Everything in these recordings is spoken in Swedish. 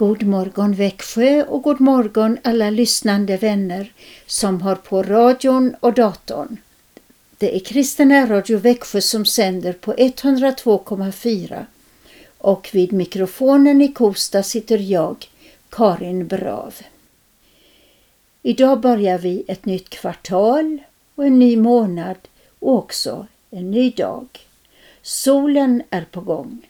God morgon Växjö och god morgon alla lyssnande vänner som har på radion och datorn. Det är Kristina Radio Växjö som sänder på 102,4 och vid mikrofonen i Kosta sitter jag, Karin Brav. Idag börjar vi ett nytt kvartal och en ny månad och också en ny dag. Solen är på gång.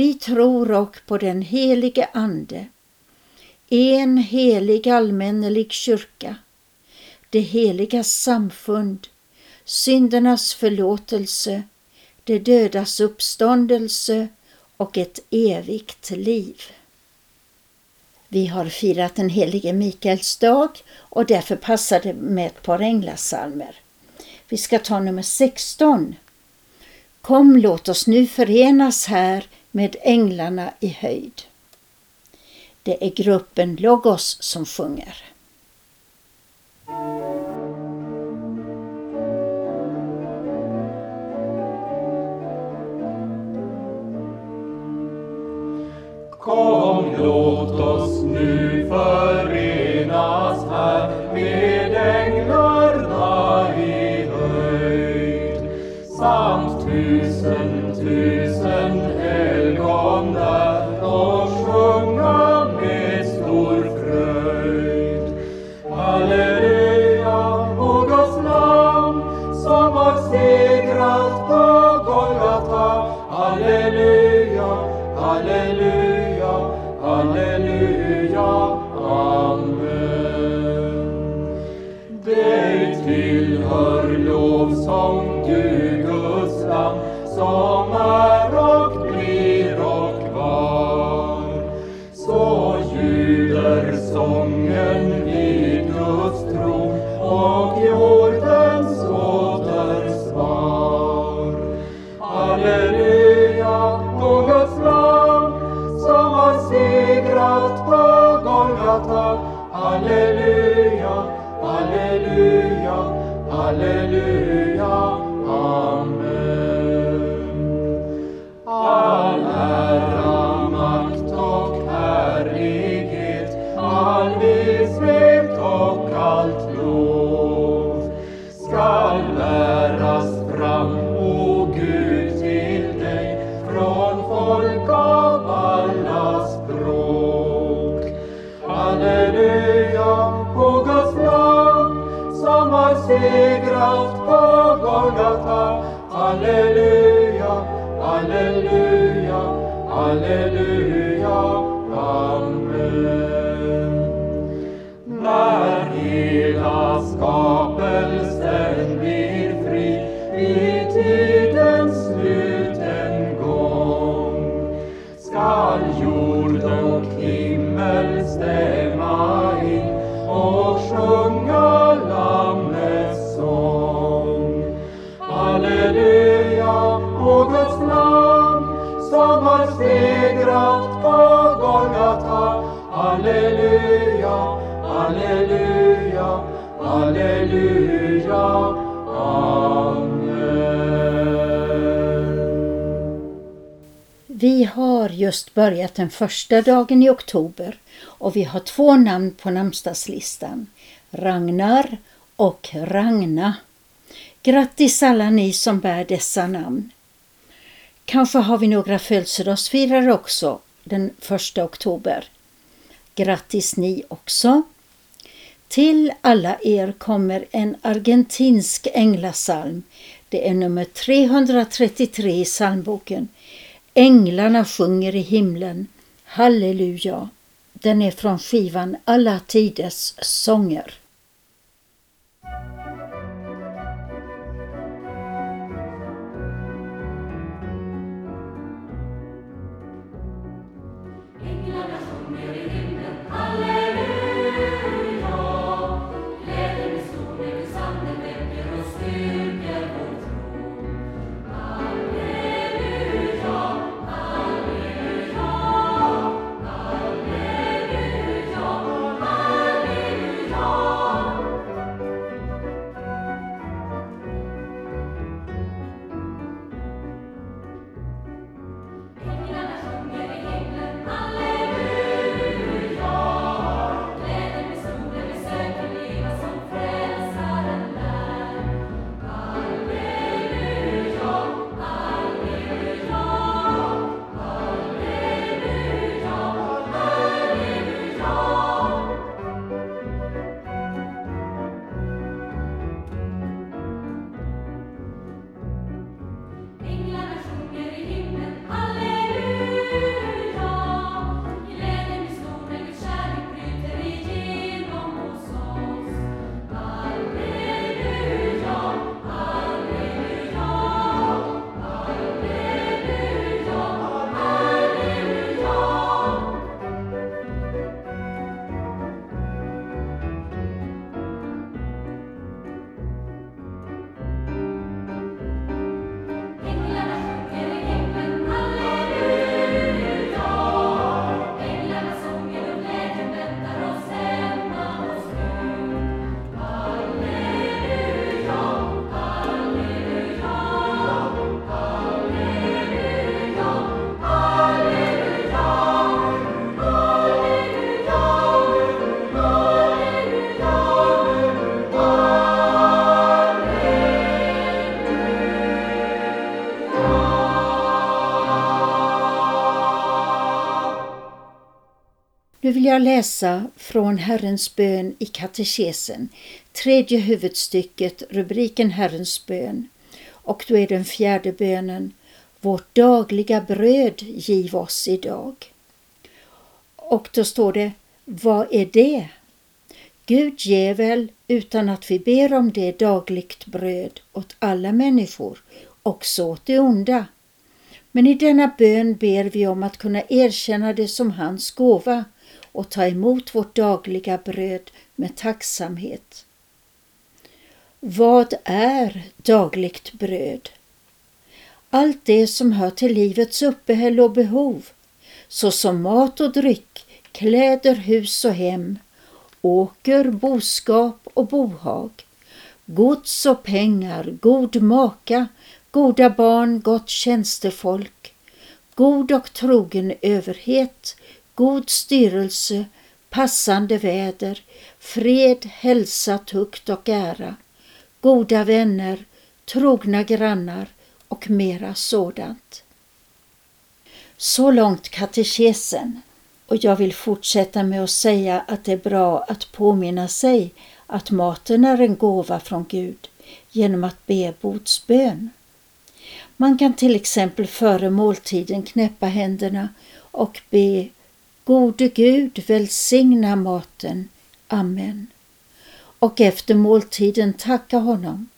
Vi tror och på den helige Ande, en helig allmännelig kyrka, det heliga samfund, syndernas förlåtelse, det dödas uppståndelse och ett evigt liv. Vi har firat den helige Mikaels dag och därför passar det med ett par änglasalmer. Vi ska ta nummer 16. Kom, låt oss nu förenas här med änglarna i höjd. Det är gruppen Logos som sjunger. Kom, låt oss nu förenas här med änglarna i höjd samt tusen, tusen har just börjat den första dagen i oktober och vi har två namn på namnsdagslistan. Ragnar och Ragna. Grattis alla ni som bär dessa namn. Kanske har vi några födelsedagsfirare också den 1 oktober. Grattis ni också. Till alla er kommer en argentinsk änglasalm. Det är nummer 333 i psalmboken. Änglarna sjunger i himlen. Halleluja. Den är från skivan Alla tiders sånger. Jag läsa från Herrens bön i katekesen, tredje huvudstycket, rubriken Herrens bön. Och då är den fjärde bönen Vårt dagliga bröd giv oss idag. Och då står det Vad är det? Gud ger väl utan att vi ber om det dagligt bröd åt alla människor, också åt det onda. Men i denna bön ber vi om att kunna erkänna det som hans gåva och ta emot vårt dagliga bröd med tacksamhet. Vad är dagligt bröd? Allt det som hör till livets uppehälle och behov, såsom mat och dryck, kläder, hus och hem, åker, boskap och bohag, gods och pengar, god maka, goda barn, gott tjänstefolk, god och trogen överhet, god styrelse, passande väder, fred, hälsa, tukt och ära, goda vänner, trogna grannar och mera sådant. Så långt katekesen och jag vill fortsätta med att säga att det är bra att påminna sig att maten är en gåva från Gud genom att be bordsbön. Man kan till exempel före måltiden knäppa händerna och be Gode Gud, välsigna maten. Amen. Och efter måltiden tacka honom.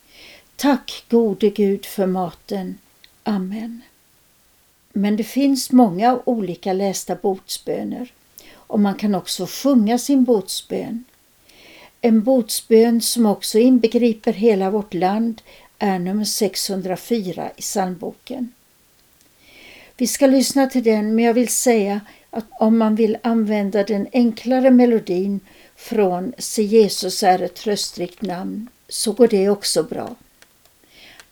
Tack gode Gud för maten. Amen. Men det finns många olika lästa botsböner och man kan också sjunga sin botsbön. En botsbön som också inbegriper hela vårt land är nummer 604 i psalmboken. Vi ska lyssna till den men jag vill säga att om man vill använda den enklare melodin från Se Jesus är ett tröstrikt namn så går det också bra.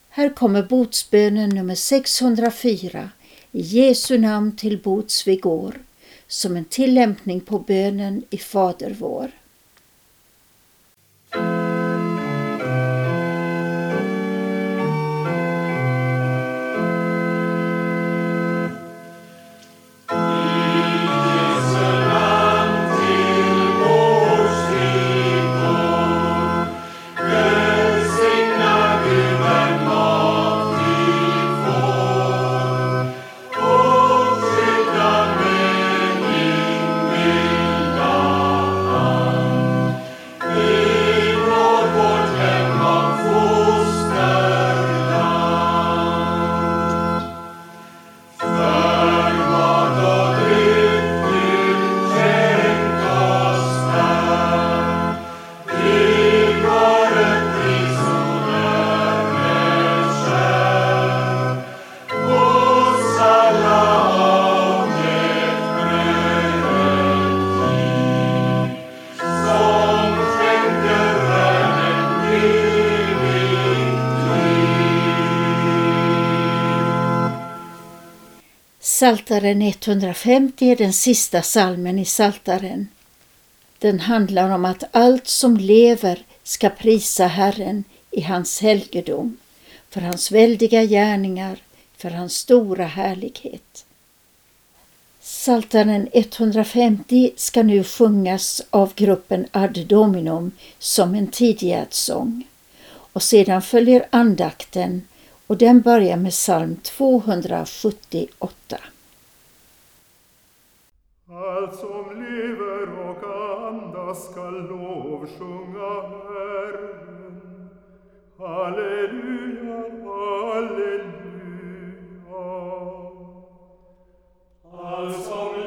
Här kommer botsbönen nummer 604 i Jesu namn till bots vi går som en tillämpning på bönen i Fader vår. Saltaren 150 är den sista salmen i Saltaren. Den handlar om att allt som lever ska prisa Herren i hans helgedom, för hans väldiga gärningar, för hans stora härlighet. Saltaren 150 ska nu sjungas av gruppen Ad Dominum som en tidigärdsång. Och sedan följer andakten och den börjar med psalm 278. Als om lever och andas skall lov Herren. Halleluja, halleluja. Als om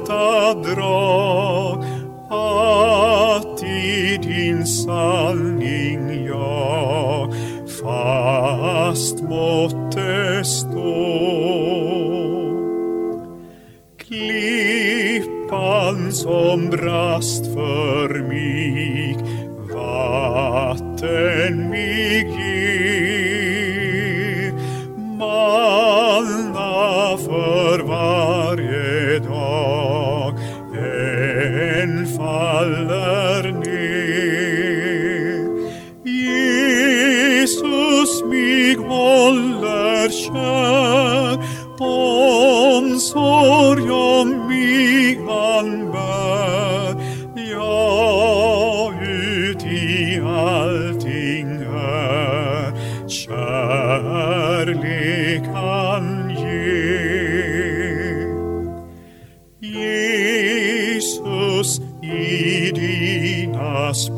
hjärta drag att i din sanning jag fast måtte stå. Klippan som brast för mig, vatten mig ellerini Jesus mig håller kär Omsorg om mig han bär Ja, ut i allting här Kärlek han ger Jesus as.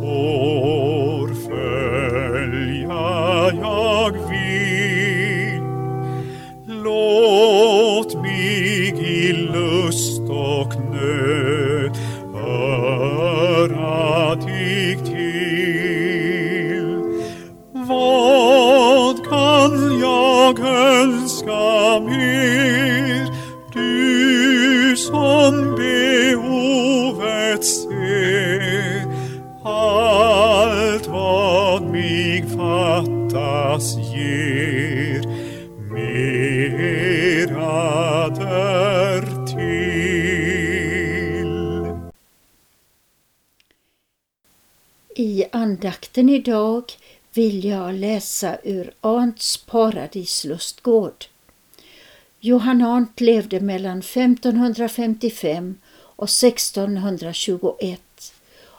Andakten idag vill jag läsa ur Arnts paradislustgård. Johan Arndt levde mellan 1555 och 1621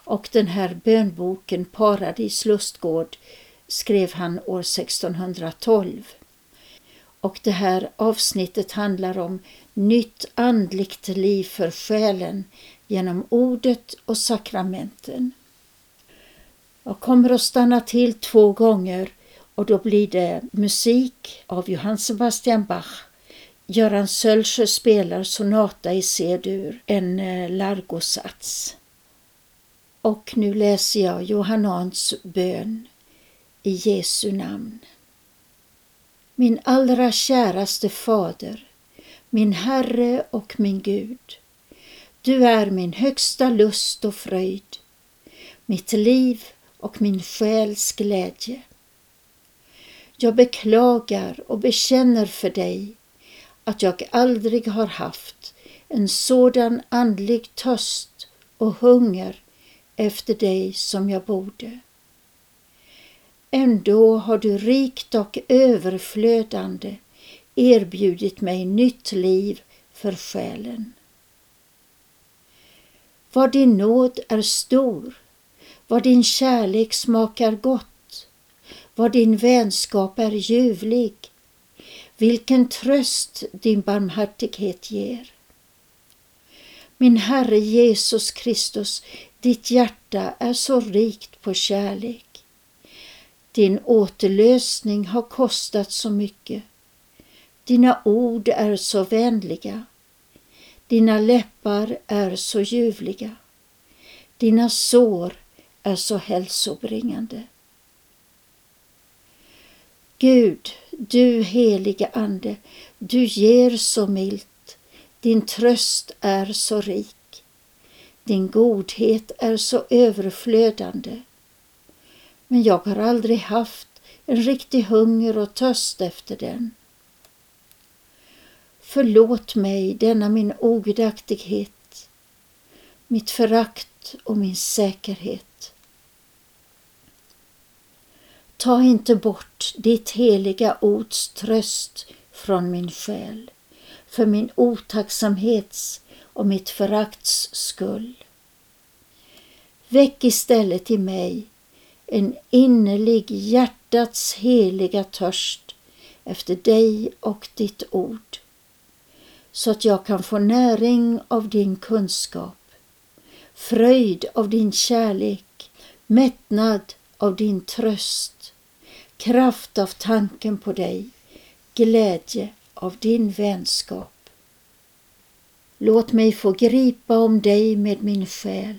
och den här bönboken Paradis lustgård skrev han år 1612. Och det här avsnittet handlar om nytt andligt liv för själen genom ordet och sakramenten. Jag kommer att stanna till två gånger och då blir det musik av Johann Sebastian Bach. Göran Sölsjö spelar sonata i C-dur, en eh, largosats. Och nu läser jag Johannans bön i Jesu namn. Min allra käraste fader, min Herre och min Gud. Du är min högsta lust och fröjd, mitt liv och min själs glädje. Jag beklagar och bekänner för dig att jag aldrig har haft en sådan andlig törst och hunger efter dig som jag borde. Ändå har du rikt och överflödande erbjudit mig nytt liv för själen. Vad din nåd är stor, vad din kärlek smakar gott, vad din vänskap är ljuvlig, vilken tröst din barmhärtighet ger. Min Herre Jesus Kristus, ditt hjärta är så rikt på kärlek. Din återlösning har kostat så mycket. Dina ord är så vänliga. Dina läppar är så ljuvliga. Dina sår är så hälsobringande. Gud, du helige Ande, du ger så milt, din tröst är så rik, din godhet är så överflödande. Men jag har aldrig haft en riktig hunger och törst efter den. Förlåt mig denna min ogudaktighet, mitt förakt och min säkerhet. Ta inte bort ditt heliga ords tröst från min själ för min otacksamhets och mitt förakts skull. Väck istället i mig en innerlig hjärtats heliga törst efter dig och ditt ord så att jag kan få näring av din kunskap, fröjd av din kärlek, mättnad av din tröst, kraft av tanken på dig, glädje av din vänskap. Låt mig få gripa om dig med min själ,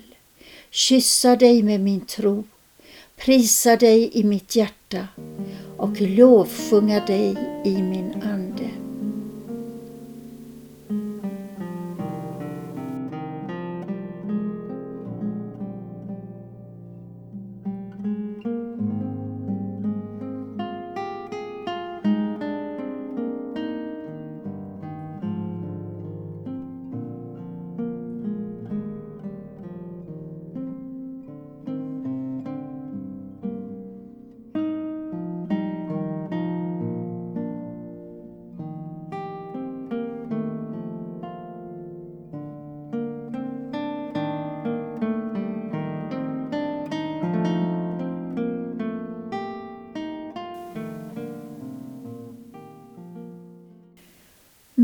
kyssa dig med min tro, prisa dig i mitt hjärta och lovsjunga dig i min ande.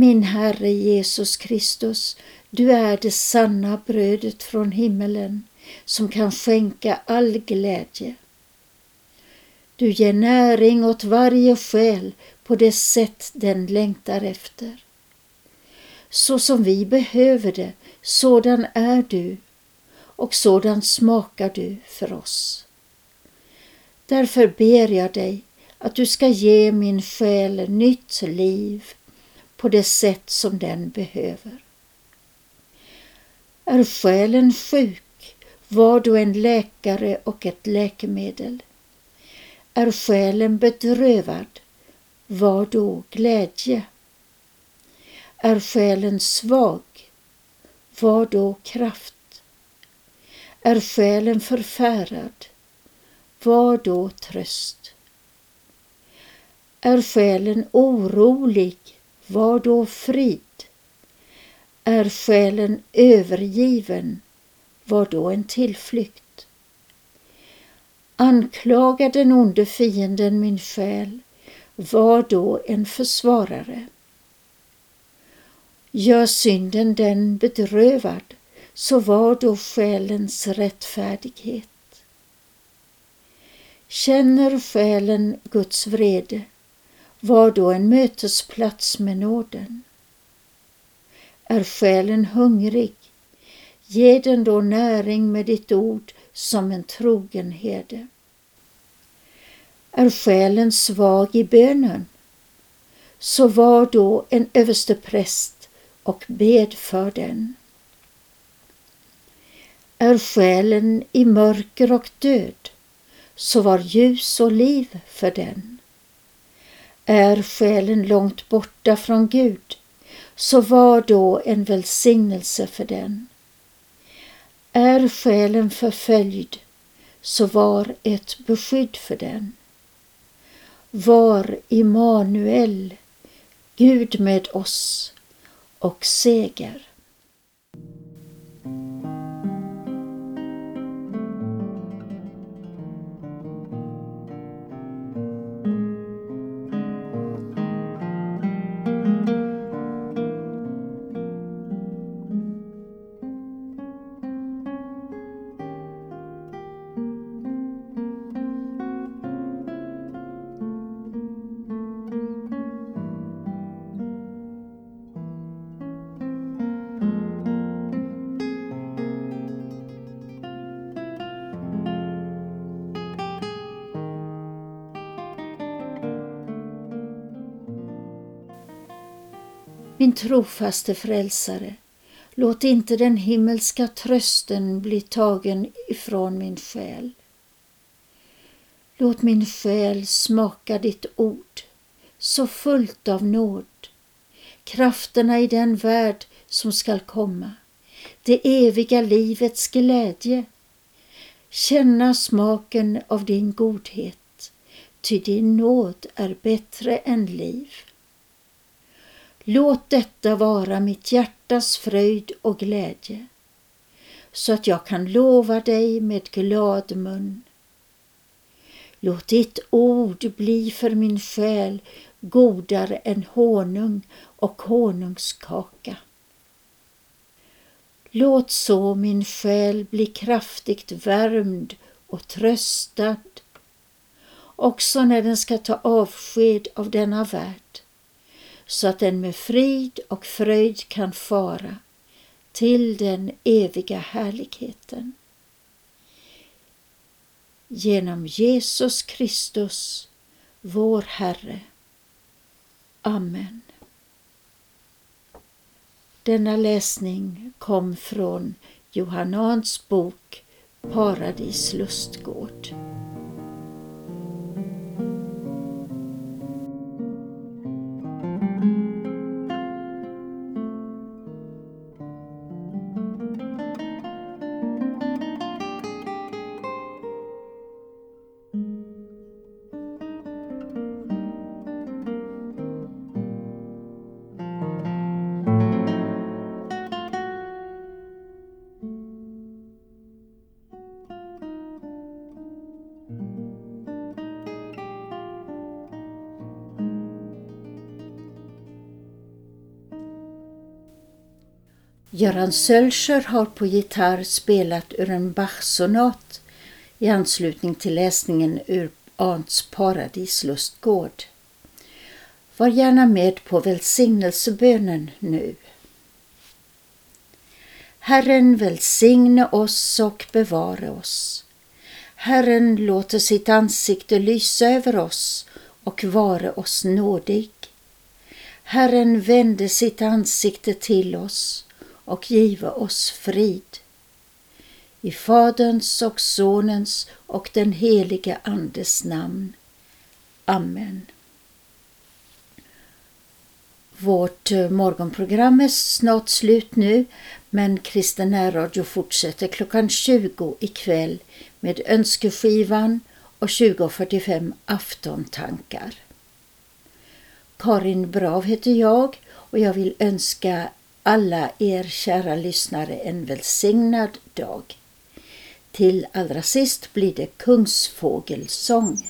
Min Herre Jesus Kristus, du är det sanna brödet från himmelen som kan skänka all glädje. Du ger näring åt varje själ på det sätt den längtar efter. Så som vi behöver det, sådan är du och sådan smakar du för oss. Därför ber jag dig att du ska ge min själ nytt liv på det sätt som den behöver. Är själen sjuk, var då en läkare och ett läkemedel. Är själen bedrövad, var då glädje. Är själen svag, var då kraft. Är själen förfärad, var då tröst. Är själen orolig, var då frid. Är själen övergiven, var då en tillflykt. Anklagar den onde fienden min själ, var då en försvarare. Gör synden den bedrövad, så var då själens rättfärdighet. Känner själen Guds vrede, var då en mötesplats med nåden. Är själen hungrig, ge den då näring med ditt ord som en trogen herde. Är själen svag i bönen, så var då en överstepräst och bed för den. Är själen i mörker och död, så var ljus och liv för den. Är själen långt borta från Gud, så var då en välsignelse för den. Är själen förföljd, så var ett beskydd för den. Var Immanuel, Gud med oss och seger. Min trofaste frälsare, låt inte den himmelska trösten bli tagen ifrån min själ. Låt min själ smaka ditt ord, så fullt av nåd, krafterna i den värld som skall komma, det eviga livets glädje, känna smaken av din godhet, ty din nåd är bättre än liv. Låt detta vara mitt hjärtas fröjd och glädje, så att jag kan lova dig med glad mun. Låt ditt ord bli för min själ godare än honung och honungskaka. Låt så min själ bli kraftigt värmd och tröstad, också när den ska ta avsked av denna värld så att den med frid och fröjd kan fara till den eviga härligheten. Genom Jesus Kristus, vår Herre. Amen. Denna läsning kom från Johannans bok Paradis lustgård. Göran Sölscher har på gitarr spelat ur en Bach-sonat i anslutning till läsningen ur Ants paradislustgård. Var gärna med på välsignelsebönen nu. Herren välsigne oss och bevara oss. Herren låter sitt ansikte lysa över oss och vare oss nådig. Herren vände sitt ansikte till oss och give oss frid. I Faderns och Sonens och den helige Andes namn. Amen. Vårt eh, morgonprogram är snart slut nu men Kristen närradio fortsätter klockan 20 ikväll med önskeskivan och 20.45 aftontankar. Karin Brav heter jag och jag vill önska alla er kära lyssnare en välsignad dag. Till allra sist blir det Kungsfågelsång.